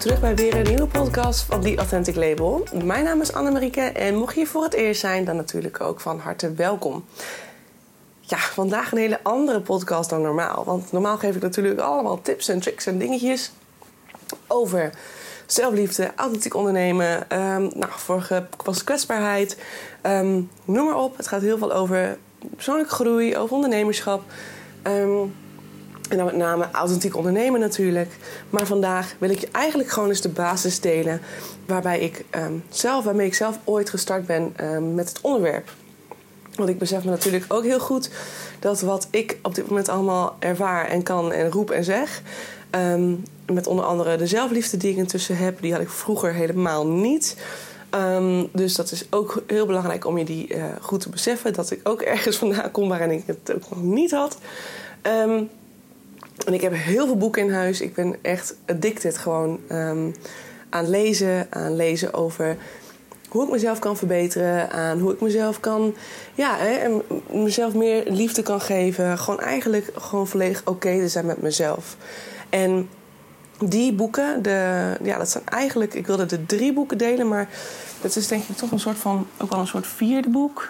terug bij weer een nieuwe podcast van The Authentic Label. Mijn naam is Annemarieke en mocht je voor het eerst zijn, dan natuurlijk ook van harte welkom. Ja, vandaag een hele andere podcast dan normaal. Want normaal geef ik natuurlijk allemaal tips en tricks en dingetjes over zelfliefde, authentiek ondernemen. Um, nou, vorige was kwetsbaarheid. Um, noem maar op. Het gaat heel veel over persoonlijke groei, over ondernemerschap. Um, en dan met name authentiek ondernemen natuurlijk. Maar vandaag wil ik je eigenlijk gewoon eens de basis delen. Waarbij ik um, zelf, waarmee ik zelf ooit gestart ben um, met het onderwerp. Want ik besef me natuurlijk ook heel goed dat wat ik op dit moment allemaal ervaar en kan en roep en zeg. Um, met onder andere de zelfliefde die ik intussen heb, die had ik vroeger helemaal niet. Dus dat is ook heel belangrijk om je die uh, goed te beseffen. Dat ik ook ergens vandaan kom waarin ik het ook nog niet had. En ik heb heel veel boeken in huis. Ik ben echt addicted gewoon um, aan lezen. Aan lezen over hoe ik mezelf kan verbeteren. Aan hoe ik mezelf kan... Ja, hè, en mezelf meer liefde kan geven. Gewoon eigenlijk gewoon volledig oké okay te zijn met mezelf. En die boeken, de, ja, dat zijn eigenlijk... Ik wilde de drie boeken delen, maar... Dat is denk ik toch een soort van... Ook wel een soort vierde boek.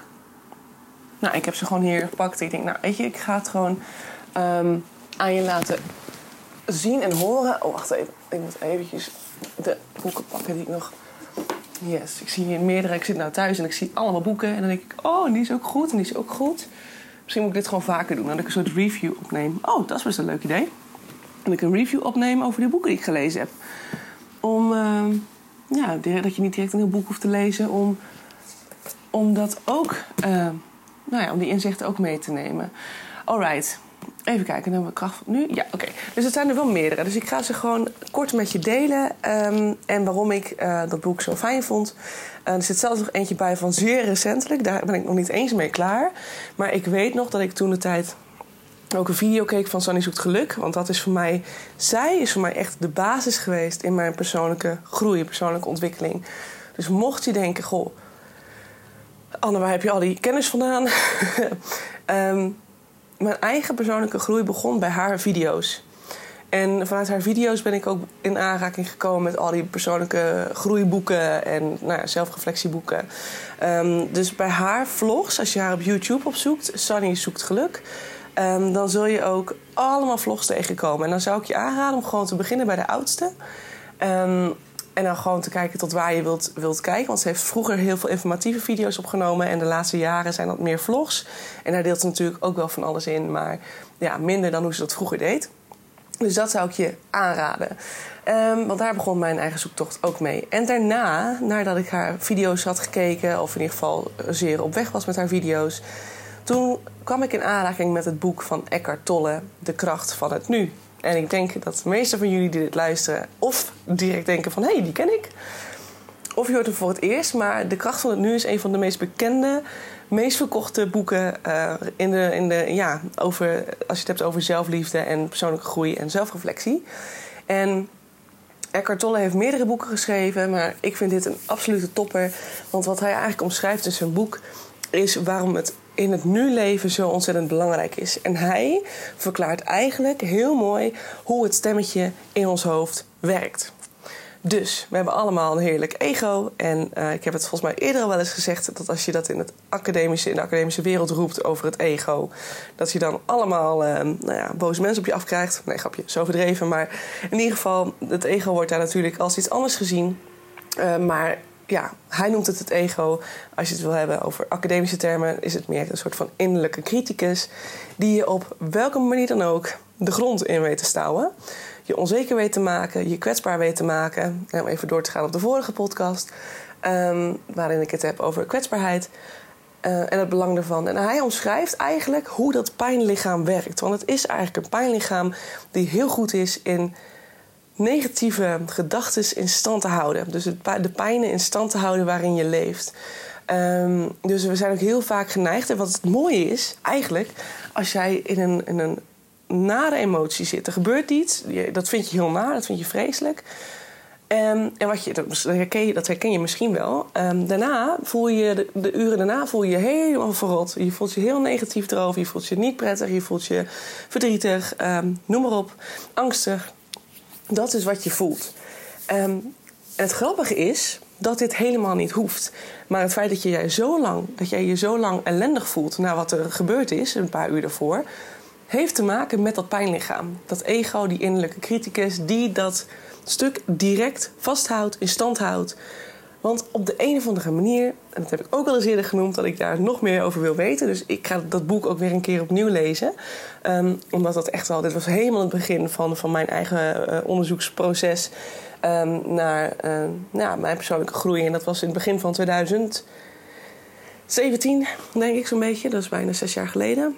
Nou, ik heb ze gewoon hier gepakt. Ik denk, nou, weet je, ik ga het gewoon... Um, aan je laten zien en horen. Oh, wacht even. Ik moet eventjes de boeken pakken die ik nog... Yes, ik zie hier meerdere. Ik zit nou thuis en ik zie allemaal boeken. En dan denk ik, oh, die is ook goed en die is ook goed. Misschien moet ik dit gewoon vaker doen. Dat ik een soort review opneem. Oh, dat is best een leuk idee. En ik een review opneem over de boeken die ik gelezen heb. Om, uh, ja, dat je niet direct een heel boek hoeft te lezen. Om, om dat ook, uh, nou ja, om die inzichten ook mee te nemen. Alright. Even kijken naar mijn kracht nu. Ja, oké. Dus het zijn er wel meerdere. Dus ik ga ze gewoon kort met je delen. Um, en waarom ik uh, dat boek zo fijn vond. Uh, er zit zelfs nog eentje bij van zeer recentelijk. Daar ben ik nog niet eens mee klaar. Maar ik weet nog dat ik toen de tijd ook een video keek van Sunny Zoekt Geluk. Want dat is voor mij... Zij is voor mij echt de basis geweest in mijn persoonlijke groei, persoonlijke ontwikkeling. Dus mocht je denken, goh... Anne, waar heb je al die kennis vandaan? um, mijn eigen persoonlijke groei begon bij haar video's. En vanuit haar video's ben ik ook in aanraking gekomen met al die persoonlijke groeiboeken en nou ja, zelfreflectieboeken. Um, dus bij haar vlogs, als je haar op YouTube opzoekt, Sunny zoekt geluk, um, dan zul je ook allemaal vlogs tegenkomen. En dan zou ik je aanraden om gewoon te beginnen bij de oudste. Um, en dan gewoon te kijken tot waar je wilt, wilt kijken. Want ze heeft vroeger heel veel informatieve video's opgenomen. En de laatste jaren zijn dat meer vlogs. En daar deelt ze natuurlijk ook wel van alles in. Maar ja, minder dan hoe ze dat vroeger deed. Dus dat zou ik je aanraden. Um, want daar begon mijn eigen zoektocht ook mee. En daarna, nadat ik haar video's had gekeken... of in ieder geval zeer op weg was met haar video's... toen kwam ik in aanraking met het boek van Eckhart Tolle... De kracht van het nu. En ik denk dat de meeste van jullie die dit luisteren... of direct denken van, hé, hey, die ken ik. Of je hoort hem voor het eerst. Maar De Kracht van het Nu is een van de meest bekende... meest verkochte boeken uh, in de, in de, ja, over, als je het hebt over zelfliefde... en persoonlijke groei en zelfreflectie. En Eckhart Tolle heeft meerdere boeken geschreven... maar ik vind dit een absolute topper. Want wat hij eigenlijk omschrijft in zijn boek... is waarom het in het nu leven zo ontzettend belangrijk is. En hij verklaart eigenlijk heel mooi hoe het stemmetje in ons hoofd werkt. Dus we hebben allemaal een heerlijk ego. En uh, ik heb het volgens mij eerder al wel eens gezegd dat als je dat in, het academische, in de academische wereld roept over het ego, dat je dan allemaal uh, nou ja, boze mensen op je afkrijgt. Nee, grapje, zo verdreven. Maar in ieder geval, het ego wordt daar natuurlijk als iets anders gezien. Uh, maar ja, hij noemt het het ego. Als je het wil hebben over academische termen, is het meer een soort van innerlijke criticus. Die je op welke manier dan ook de grond in weet te stouwen. Je onzeker weet te maken, je kwetsbaar weet te maken. Om even door te gaan op de vorige podcast, um, waarin ik het heb over kwetsbaarheid. Uh, en het belang daarvan. En hij omschrijft eigenlijk hoe dat pijnlichaam werkt. Want het is eigenlijk een pijnlichaam die heel goed is in negatieve gedachten in stand te houden. Dus de pijnen in stand te houden waarin je leeft. Um, dus we zijn ook heel vaak geneigd. En wat het mooie is, eigenlijk, als jij in een, in een nare emotie zit, er gebeurt iets, dat vind je heel naar, dat vind je vreselijk. Um, en wat je, dat, herken je, dat herken je misschien wel. Um, daarna voel je, de, uren daarna voel je je helemaal verrot. Je voelt je heel negatief erover. Je voelt je niet prettig. Je voelt je verdrietig. Noem maar op. Angstig. Dat is wat je voelt. Ehm, en het grappige is dat dit helemaal niet hoeft. Maar het feit dat je, zo lang, dat jij je zo lang ellendig voelt na wat er gebeurd is, een paar uur daarvoor, heeft te maken met dat pijnlichaam. Dat ego, die innerlijke criticus, die dat stuk direct vasthoudt, in stand houdt. Want op de een of andere manier, en dat heb ik ook al eens eerder genoemd, dat ik daar nog meer over wil weten. Dus ik ga dat boek ook weer een keer opnieuw lezen. Um, omdat dat echt wel, dit was helemaal het begin van, van mijn eigen uh, onderzoeksproces um, naar uh, mijn persoonlijke groei. En dat was in het begin van 2017, denk ik zo'n beetje. Dat is bijna zes jaar geleden.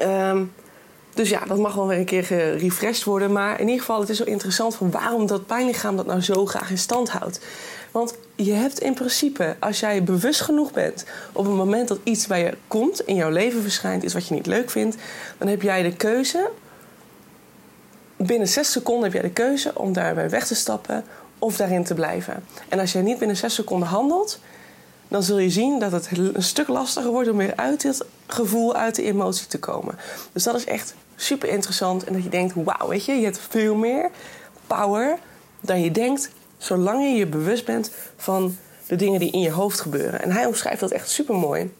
Um, dus ja, dat mag wel weer een keer gerefreshed worden. Maar in ieder geval, het is zo interessant van waarom dat pijnlichaam dat nou zo graag in stand houdt. Want je hebt in principe, als jij bewust genoeg bent op het moment dat iets bij je komt, in jouw leven verschijnt, iets wat je niet leuk vindt, dan heb jij de keuze. Binnen zes seconden heb jij de keuze om daarbij weg te stappen of daarin te blijven. En als jij niet binnen zes seconden handelt, dan zul je zien dat het een stuk lastiger wordt om weer uit dit gevoel, uit de emotie te komen. Dus dat is echt super interessant. En dat je denkt, wauw, weet je, je hebt veel meer power dan je denkt, zolang je je bewust bent van de dingen die in je hoofd gebeuren. En hij omschrijft dat echt super mooi.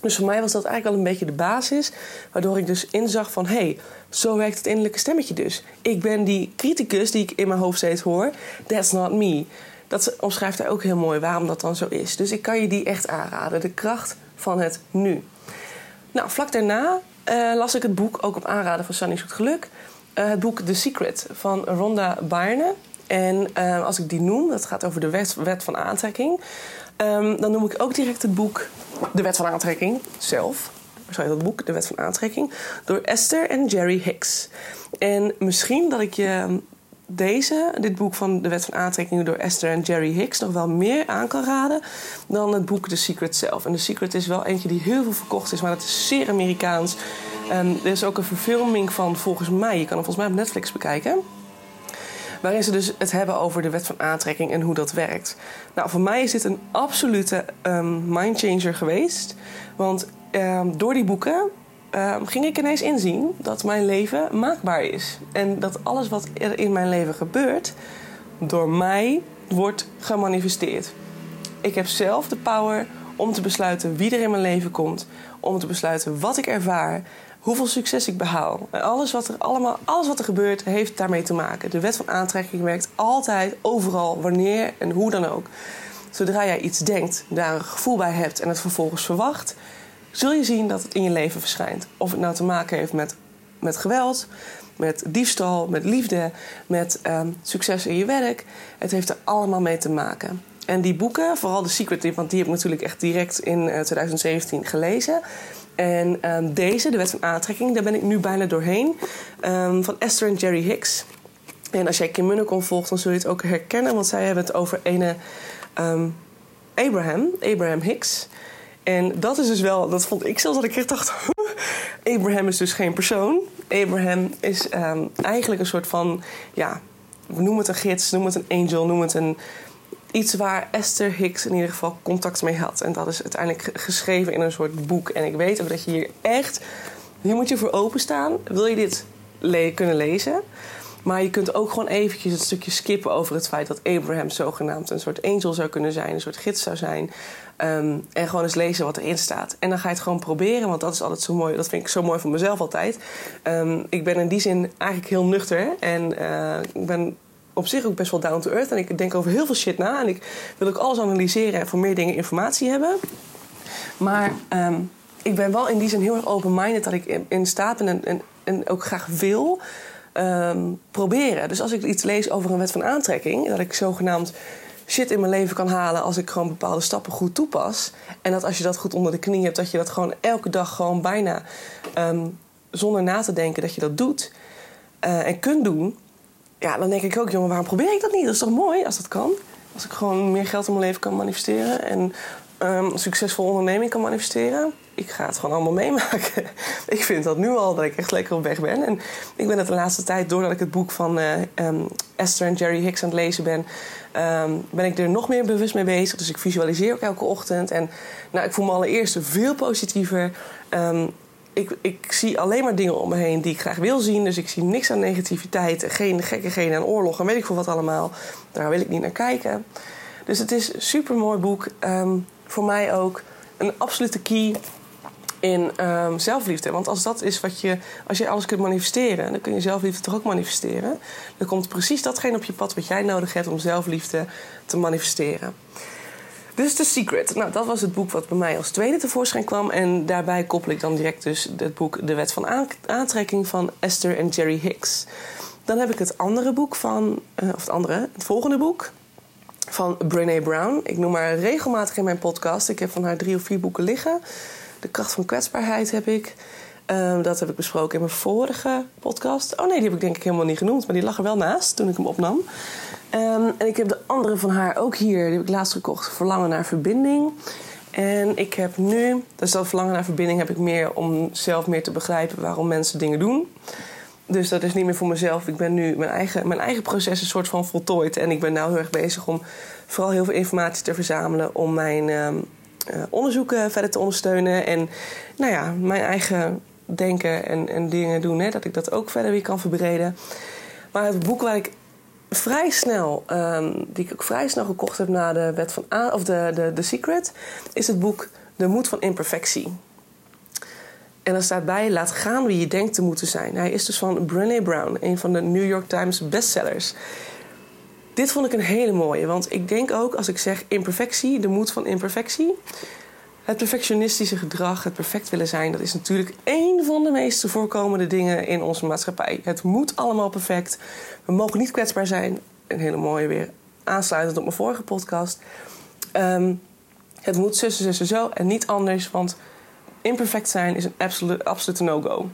Dus voor mij was dat eigenlijk al een beetje de basis, waardoor ik dus inzag van hé, hey, zo werkt het innerlijke stemmetje dus. Ik ben die criticus die ik in mijn hoofd steeds hoor. That's not me. Dat omschrijft hij ook heel mooi waarom dat dan zo is. Dus ik kan je die echt aanraden. De kracht van het nu. Nou, vlak daarna uh, las ik het boek, ook op aanraden van Sunny Zoet Geluk. Uh, het boek The Secret van Rhonda Byrne. En uh, als ik die noem, dat gaat over de wet, van aantrekking. Um, dan noem ik ook direct het boek De Wet van Aantrekking zelf. Sorry, dat boek, De Wet van Aantrekking. Door Esther en Jerry Hicks. En misschien dat ik je deze, dit boek van De Wet van Aantrekking door Esther en Jerry Hicks, nog wel meer aan kan raden dan het boek The Secret zelf. En The Secret is wel eentje die heel veel verkocht is, maar dat is zeer Amerikaans. Er is ook een verfilming van, volgens mij, je kan hem volgens mij op Netflix bekijken. Waarin ze dus het hebben over de wet van aantrekking en hoe dat werkt. Nou, voor mij is dit een absolute um, mindchanger geweest. Want um, door die boeken Ehm, ging ik ineens inzien dat mijn leven maakbaar is. En dat alles wat er in mijn leven gebeurt, door mij wordt gemanifesteerd. Ik heb zelf de power om te besluiten wie er in mijn leven komt, om te besluiten wat ik ervaar, hoeveel succes ik behaal. Alles wat er, allemaal, alles wat er gebeurt, heeft daarmee te maken. De wet van aantrekking werkt altijd, overal, wanneer en hoe dan ook. Zodra jij iets denkt, daar een gevoel bij hebt en het vervolgens verwacht, zul je zien dat het in je leven verschijnt. Of het nou te maken heeft met, met geweld, met diefstal, met liefde, met um, succes in je werk. Het heeft er allemaal mee te maken. En die boeken, vooral The Secret, want die heb ik natuurlijk echt direct in 2017 eh, gelezen. En um, deze, De Wet van Aantrekking, daar ben ik nu bijna doorheen. Um, van Esther en Jerry Hicks. En als jij Kim Munnekom volgt, dan zul je het ook herkennen, want zij hebben het over ene Abraham, Abraham Hicks. En dat is dus wel, dat vond ik zelfs dat ik echt dacht: Abraham is dus geen persoon. Abraham is eigenlijk een soort van, ja, noem het een gids, noem het een angel, noem het een. Iets waar Esther Hicks in ieder geval contact mee had. En dat is uiteindelijk geschreven in een soort boek. En ik weet ook dat je hier echt. Hier moet je voor openstaan. Wil je dit kunnen lezen? Maar je kunt ook gewoon eventjes het stukje skippen over het feit dat Abraham zogenaamd een soort angel zou kunnen zijn, een soort gids zou zijn. Um, en gewoon eens lezen wat erin staat. En dan ga je het gewoon proberen, want dat is altijd zo mooi. Dat vind ik zo mooi van mezelf altijd. Um, ik ben in die zin eigenlijk heel nuchter. En uh, ik ben op zich ook best wel down to earth. En ik denk over heel veel shit na. En ik wil ook alles analyseren en voor meer dingen informatie hebben. Maar um, ik ben wel in die zin heel erg open-minded dat ik in, staat ben en, en, en ook graag wil um, proberen. Dus als ik iets lees over een wet van aantrekking, dat ik zogenaamd shit in mijn leven kan halen als ik gewoon bepaalde stappen goed toepas. En dat als je dat goed onder de knie hebt, dat je dat gewoon elke dag gewoon bijna um, zonder na te denken dat je dat doet uh, en kunt doen. Ja, dan denk ik ook, jongen, waarom probeer ik dat niet? Dat is toch mooi als dat kan? Als ik gewoon meer geld in mijn leven kan manifesteren en um, een succesvolle onderneming kan manifesteren. Ik ga het gewoon allemaal meemaken. ik vind dat nu al dat ik echt lekker op weg ben. En ik ben het de laatste tijd, doordat ik het boek van uh, Esther en Jerry Hicks aan het lezen ben, um, ben ik er nog meer bewust mee bezig. Dus ik visualiseer ook elke ochtend. En nou, ik voel me allereerst veel positiever. Ik, ik zie alleen maar dingen om me heen die ik graag wil zien. Dus ik zie niks aan negativiteit, geen gekkigheden aan oorlog en weet ik veel wat allemaal. Daar wil ik niet naar kijken. Dus het is een super mooi boek. Ehm, voor mij ook een absolute key in um, zelfliefde. Want als dat is wat je, als je alles kunt manifesteren, dan kun je zelfliefde toch ook manifesteren. Dan komt precies datgene op je pad wat jij nodig hebt om zelfliefde te manifesteren. Dus The Secret. Nou, dat was het boek wat bij mij als tweede tevoorschijn kwam. En daarbij koppel ik dan direct dus het boek De Wet van Aantrekking van Esther en Jerry Hicks. Dan heb ik het andere boek van, uh, of het andere, het volgende boek van Brené Brown. Ik noem haar regelmatig in mijn podcast. Ik heb van haar drie of vier boeken liggen. De kracht van kwetsbaarheid heb ik. Um, dat heb ik besproken in mijn vorige podcast. Oh nee, die heb ik denk ik helemaal niet genoemd. Maar die lag er wel naast toen ik hem opnam. Um, en ik heb de andere van haar ook hier. Die heb ik laatst gekocht. Verlangen naar verbinding. En ik heb nu, dus dat verlangen naar verbinding heb ik meer om zelf meer te begrijpen waarom mensen dingen doen. Dus dat is niet meer voor mezelf. Ik ben nu mijn eigen, mijn eigen proces een soort van voltooid. En ik ben nu heel erg bezig om vooral heel veel informatie te verzamelen om mijn um, uh, onderzoeken verder te ondersteunen. En nou ja, mijn eigen denken en, en dingen doen. Hè, dat ik dat ook verder weer kan verbreden. Maar het boek waar ik vrij snel, um, die ik ook vrij snel gekocht heb na de wet van A, of de, de, de Secret, is het boek De Moed van Imperfectie. En dan staat bij: Laat gaan wie je denkt te moeten zijn. Hij is dus van Brené Brown, een van de New York Times bestsellers. Dit vond ik een hele mooie, want ik denk ook als ik zeg imperfectie, de moed van imperfectie. Het perfectionistische gedrag, het perfect willen zijn, dat is natuurlijk één van de meest voorkomende dingen in onze maatschappij. Het moet allemaal perfect. We mogen niet kwetsbaar zijn. Een hele mooie weer aansluitend op mijn vorige podcast. Um, het moet zussen, zussen, zo en niet anders, want imperfect zijn is een absolute, absolute no-go.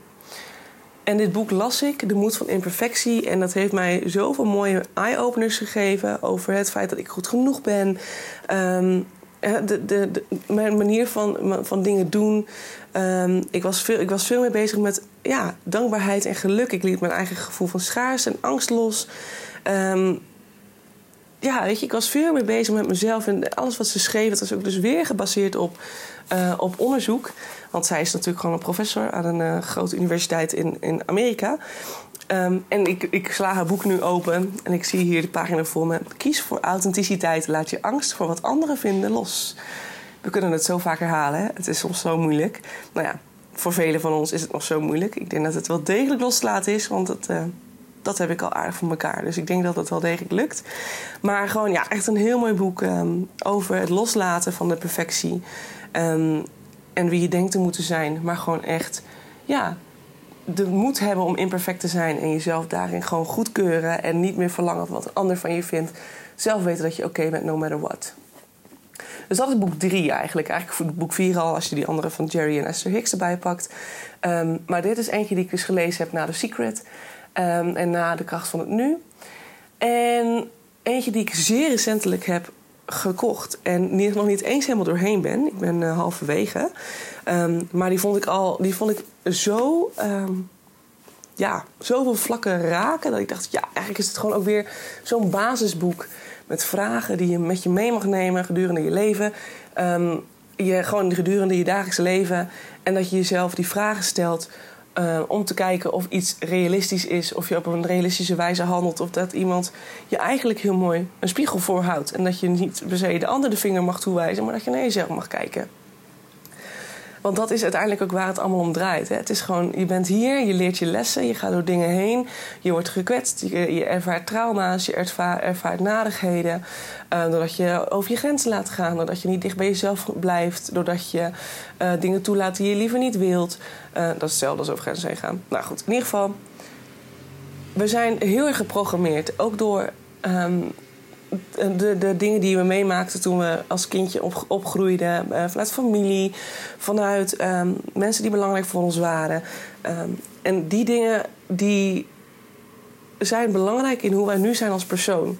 En dit boek las ik, De Moed van Imperfectie. En dat heeft mij zoveel mooie eye-openers gegeven over het feit dat ik goed genoeg ben. Um, de, de, mijn manier van, van dingen doen. Um, ik, was veel, ik was veel meer bezig met ja, dankbaarheid en geluk. Ik liet mijn eigen gevoel van schaars en angst los. Um, ja, weet je, ik was veel meer bezig met mezelf. En alles wat ze schreef, dat was ook dus weer gebaseerd op, uh, op onderzoek. Want zij is natuurlijk gewoon een professor aan een uh, grote universiteit in, in Amerika. Um, en ik, ik sla haar boek nu open en ik zie hier de pagina voor me. Kies voor authenticiteit. Laat je angst voor wat anderen vinden los. We kunnen het zo vaak herhalen. Het is soms zo moeilijk. Nou ja, voor velen van ons is het nog zo moeilijk. Ik denk dat het wel degelijk los te laten is, want het, uh, dat heb ik al aardig voor elkaar. Dus ik denk dat het wel degelijk lukt. Maar gewoon, ja, echt een heel mooi boek um, over het loslaten van de perfectie. Um, en wie je denkt te moeten zijn. Maar gewoon echt, ja, de moed hebben om imperfect te zijn en jezelf daarin gewoon goedkeuren en niet meer verlangen wat een ander van je vindt. Zelf weten dat je oké bent, no matter what. Dus dat is boek drie eigenlijk. Eigenlijk boek vier al, als je die andere van Jerry en Esther Hicks erbij pakt. Um, maar dit is eentje die ik dus gelezen heb na The Secret um, en na De Kracht van het Nu. En eentje die ik zeer recentelijk heb gekocht en die nog niet eens helemaal doorheen ben. Ik ben uh, halverwege. Um, maar die vond ik al, die vond ik zo, um, ja, zoveel vlakken raken dat ik dacht, ja, eigenlijk is het gewoon ook weer zo'n basisboek met vragen die je met je mee mag nemen gedurende je leven. Um, je, gewoon gedurende je dagelijkse leven. En dat je jezelf die vragen stelt uh, om te kijken of iets realistisch is, of je op een realistische wijze handelt, of dat iemand je eigenlijk heel mooi een spiegel voorhoudt. En dat je niet per se de ander de vinger mag toewijzen, maar dat je naar jezelf mag kijken. Want dat is uiteindelijk ook waar het allemaal om draait. Hè. Het is gewoon, je bent hier, je leert je lessen, je gaat door dingen heen, je wordt gekwetst, je, ervaart trauma's, je ervaart, ervaart nadigheden. Uh, doordat je over je grenzen laat gaan, doordat je niet dicht bij jezelf blijft, doordat je uh, dingen toelaat die je liever niet wilt. Uh, dat is hetzelfde als over grenzen heen gaan. Nou goed, in ieder geval, we zijn heel erg geprogrammeerd, ook door um, de, de dingen die we meemaakten toen we als kindje op, opgroeiden. Uh, vanuit familie, vanuit um, mensen die belangrijk voor ons waren. Um, en die dingen die zijn belangrijk in hoe wij nu zijn als persoon.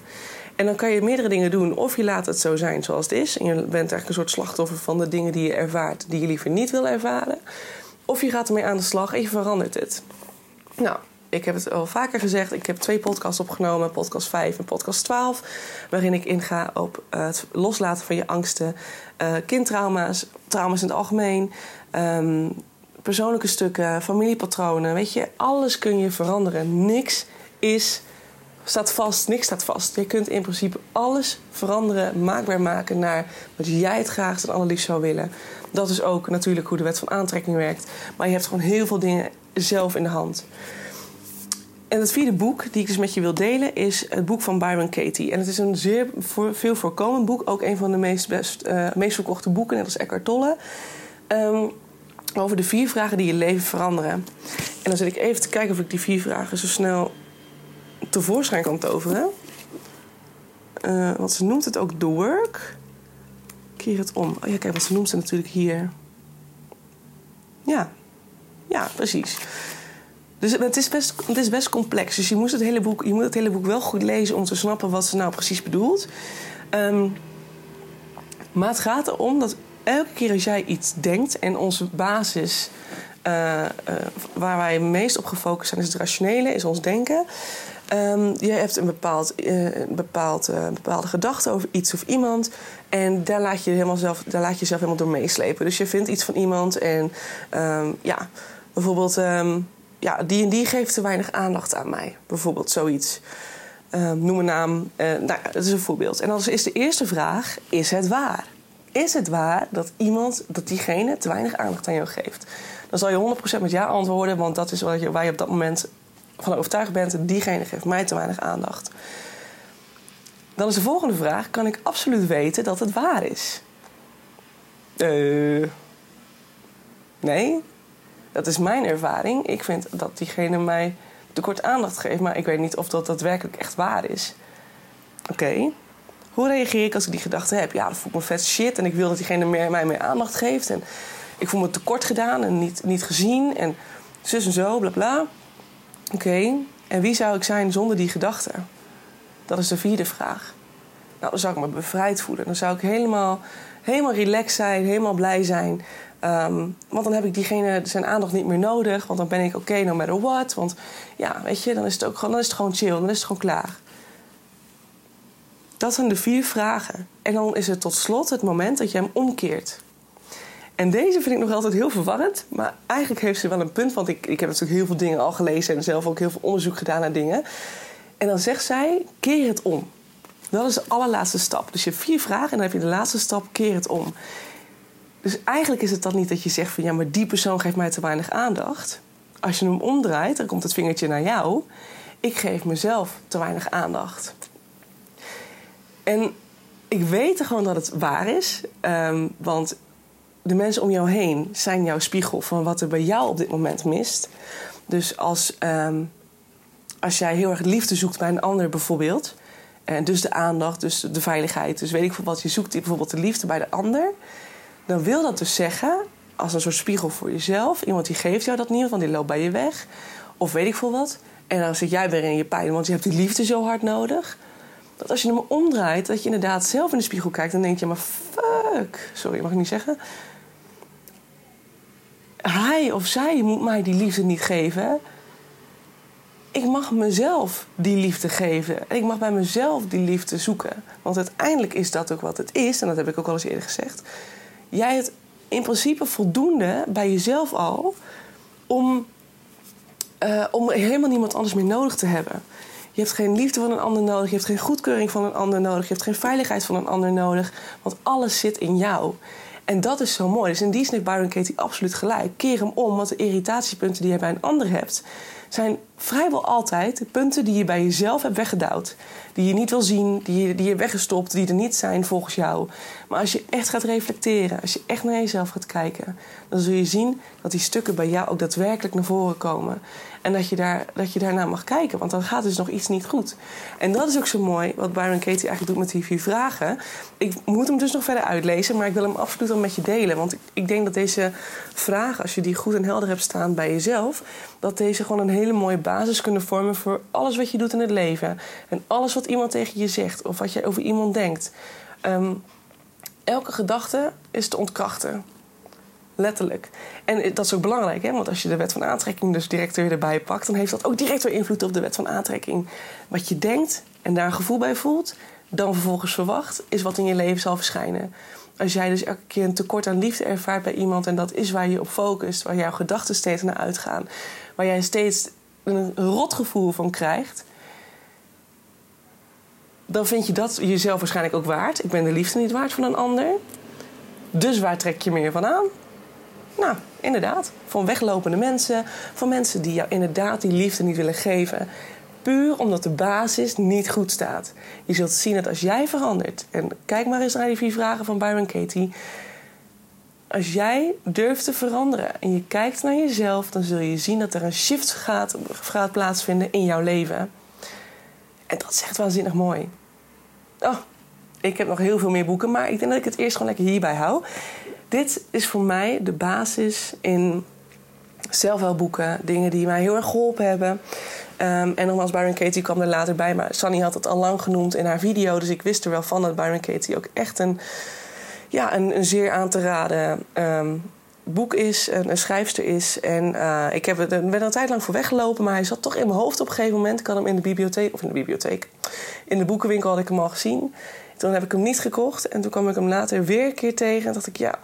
En dan kan je meerdere dingen doen. Of je laat het zo zijn zoals het is. En je bent eigenlijk een soort slachtoffer van de dingen die je ervaart, die je liever niet wil ervaren. Of je gaat ermee aan de slag en je verandert het. Nou, ik heb het al vaker gezegd. Ik heb twee podcasts opgenomen, podcast 5 en podcast 12. Waarin ik inga op het loslaten van je angsten. Uh, kindtrauma's, trauma's in het algemeen. Um, persoonlijke stukken, familiepatronen. Weet je, alles kun je veranderen. Niks is, staat vast, niks staat vast. Je kunt in principe alles veranderen, maakbaar maken naar wat jij het graag het allerliefst zou willen. Dat is ook natuurlijk hoe de wet van aantrekking werkt. Maar je hebt gewoon heel veel dingen zelf in de hand. En het vierde boek die ik dus met je wil delen is het boek van Byron Katie. En het is een zeer veel voorkomend boek. Ook een van de meest, best, uh, meest verkochte boeken, net als Eckhart Tolle. Um, over de vier vragen die je leven veranderen. En dan zit ik even te kijken of ik die vier vragen zo snel tevoorschijn kan toveren. Uh, want ze noemt het ook The Work. Keer het om. Oh ja, kijk, wat ze noemt ze natuurlijk hier. Ja, ja, precies. Dus het is, best, het is best complex. Dus je, moest het hele boek, je moet het hele boek wel goed lezen om te snappen wat ze nou precies bedoelt. Um, maar het gaat erom dat elke keer als jij iets denkt en onze basis. Uh, uh, waar wij meest op gefocust zijn, is het rationele, is ons denken. Um, je hebt een, bepaald, uh, bepaald, bepaalde gedachte over iets of iemand. En daar laat je, helemaal zelf, daar laat je jezelf helemaal door meeslepen. Dus je vindt iets van iemand en um, ja, bijvoorbeeld ja, die en die geeft te weinig aandacht aan mij. Bijvoorbeeld zoiets. Um, noem een naam. Uh, nou, dat is een voorbeeld. En dan is de eerste vraag: is het waar? Is het waar dat iemand, dat diegene te weinig aandacht aan jou geeft? Dan zal je 100% met ja antwoorden, want dat is wat je, waar je op dat moment van overtuigd bent. Diegene geeft mij te weinig aandacht. Dan is de volgende vraag: kan ik absoluut weten dat het waar is? Uh, nee, dat is mijn ervaring. Ik vind dat diegene mij tekort aandacht geeft, maar ik weet niet of dat daadwerkelijk echt waar is. Oké. Hoe reageer ik als ik die gedachte heb? Ja, dan voel ik me vet shit en ik wil dat diegene meer, mij meer aandacht geeft. En ik voel me tekort gedaan en niet, niet gezien en zus en zo, bla bla. Oké, en wie zou ik zijn zonder die gedachte? Dat is de vierde vraag. Nou, dan zou ik me bevrijd voelen. Dan zou ik helemaal, helemaal relaxed zijn, helemaal blij zijn. Um, want dan heb ik diegene zijn aandacht niet meer nodig. Want dan ben ik oké, no matter what. Want ja, weet je, dan is, het ook gewoon, dan is het gewoon chill. Dan is het gewoon klaar. Dat zijn de vier vragen. En dan is het tot slot het moment dat je hem omkeert. En deze vind ik nog altijd heel verwarrend. Maar eigenlijk heeft ze wel een punt. Want ik, ik heb natuurlijk heel veel dingen al gelezen. En zelf ook heel veel onderzoek gedaan naar dingen. En dan zegt zij, keer het om. Dat is de allerlaatste stap. Dus je hebt vier vragen en dan heb je de laatste stap, keer het om. Dus eigenlijk is het dan niet dat je zegt van ja, maar die persoon geeft mij te weinig aandacht. Als je hem omdraait, dan komt het vingertje naar jou. Ik geef mezelf te weinig aandacht. En ik weet gewoon dat het waar is. Um, want de mensen om jou heen zijn jouw spiegel van wat er bij jou op dit moment mist. Dus als, um, als jij heel erg liefde zoekt bij een ander bijvoorbeeld. En dus de aandacht, dus de veiligheid. Dus weet ik veel wat je zoekt, bijvoorbeeld de liefde bij de ander dan wil dat dus zeggen, als een soort spiegel voor jezelf, iemand die geeft jou dat niet, want die loopt bij je weg, of weet ik veel wat. En dan zit jij weer in je pijn, want je hebt die liefde zo hard nodig. Dat als je hem omdraait, dat je inderdaad zelf in de spiegel kijkt en denkt je, maar fuck, sorry, mag ik niet zeggen. Hij of zij moet mij die liefde niet geven. Ik mag mezelf die liefde geven. En ik mag bij mezelf die liefde zoeken. Want uiteindelijk is dat ook wat het is. En dat heb ik ook al eens eerder gezegd jij het in principe voldoende bij jezelf al om, uh, om helemaal niemand anders meer nodig te hebben. Je hebt geen liefde van een ander nodig, je hebt geen goedkeuring van een ander nodig, je hebt geen veiligheid van een ander nodig, want alles zit in jou. En dat is zo mooi. Dus in die zin Byron Katie absoluut gelijk. Keer hem om, want de irritatiepunten die je bij een ander hebt, zijn vrijwel altijd de punten die je bij jezelf hebt weggedouwd. Die je niet wil zien, die je, die je weggestopt, die er niet zijn volgens jou. Maar als je echt gaat reflecteren, als je echt naar jezelf gaat kijken, dan zul je zien dat die stukken bij jou ook daadwerkelijk naar voren komen. En dat je, daar, dat je daarna mag kijken, want dan gaat dus nog iets niet goed. En dat is ook zo mooi wat Byron Katie eigenlijk doet met die vier vragen. Ik moet hem dus nog verder uitlezen, maar ik wil hem absoluut al met je delen. Want ik, ik denk dat deze vragen, als je die goed en helder hebt staan bij jezelf, dat deze gewoon een hele mooie basis kunnen vormen voor alles wat je doet in het leven. En alles wat iemand tegen je zegt of wat je over iemand denkt. Um, elke gedachte is te ontkrachten. Letterlijk. En dat is ook belangrijk, hè? want als je de wet van aantrekking dus direct weer erbij pakt, dan heeft dat ook direct weer invloed op de wet van aantrekking. Wat je denkt en daar een gevoel bij voelt, dan vervolgens verwacht, is wat in je leven zal verschijnen. als jij dus elke keer een tekort aan liefde ervaart bij iemand en dat is waar je op focust, waar jouw gedachten steeds naar uitgaan, waar jij steeds een rotgevoel van krijgt, dan vind je dat jezelf waarschijnlijk ook waard. Ik ben de liefde niet waard van een ander. Dus waar trek je meer van aan? Nou, inderdaad. Van weglopende mensen. Van mensen die jou inderdaad die liefde niet willen geven. Puur omdat de basis niet goed staat. Je zult zien dat als jij verandert. En kijk maar eens naar die vier vragen van Byron Katie. Als jij durft te veranderen en je kijkt naar jezelf, dan zul je zien dat er een shift gaat, gaat plaatsvinden in jouw leven. En dat is echt waanzinnig mooi. Oh, ik heb nog heel veel meer boeken, maar ik denk dat ik het eerst gewoon lekker hierbij hou. Dit is voor mij de basis in zelfhelpboeken, dingen die mij heel erg geholpen hebben. Um, en nogmaals, Byron Katie kwam er later bij, maar Sunny had het al lang genoemd in haar video. Dus ik wist er wel van dat Byron Katie ook echt een, ja, een, een zeer aan te raden um, boek is, een, een, schrijfster is. En uh, ik heb er, ben er een tijd lang voor weggelopen, maar hij zat toch in mijn hoofd op een gegeven moment. Ik had hem in de bibliotheek, of in de bibliotheek, in de boekenwinkel had ik hem al gezien. Toen heb ik hem niet gekocht en toen kwam ik hem later weer een keer tegen. En dacht ik, ja,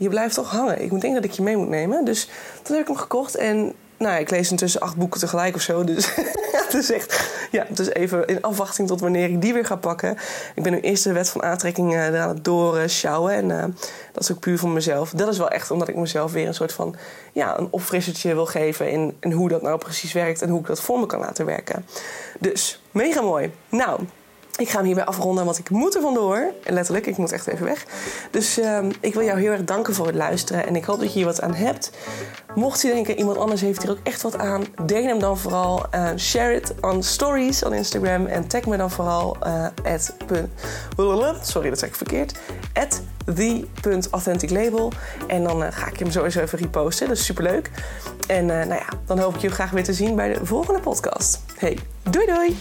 je blijft toch hangen. Ik denk dat ik je mee moet nemen. Dus toen heb ik hem gekocht en nou, ik lees intussen acht boeken tegelijk of zo. Dus het is echt, ja, dus even in afwachting tot wanneer ik die weer ga pakken. Ik ben nu eerst de wet van aantrekking uh, aan het doorsjouwen. En uh, dat is ook puur voor mezelf. Dat is wel echt omdat ik mezelf weer een soort van, ja, een opfrissertje wil geven in, in hoe dat nou precies werkt en hoe ik dat voor me kan laten werken. Dus, mega mooi. Nou, ik ga hem hierbij afronden, want ik moet er vandoor. Letterlijk, ik moet echt even weg. Dus uh, ik wil jou heel erg danken voor het luisteren. En ik hoop dat je hier wat aan hebt. Mocht je denken, iemand anders heeft hier ook echt wat aan, deel hem dan vooral. Uh, share it on stories on Instagram. En tag me dan vooral uh, at sorry, dat zeg ik verkeerd. Die. Authentic Label. En dan eh, ga ik hem sowieso even reposten. Dat is superleuk. En eh, nou ja, dan hoop ik je graag weer te zien bij de volgende podcast. Hey, doei doei!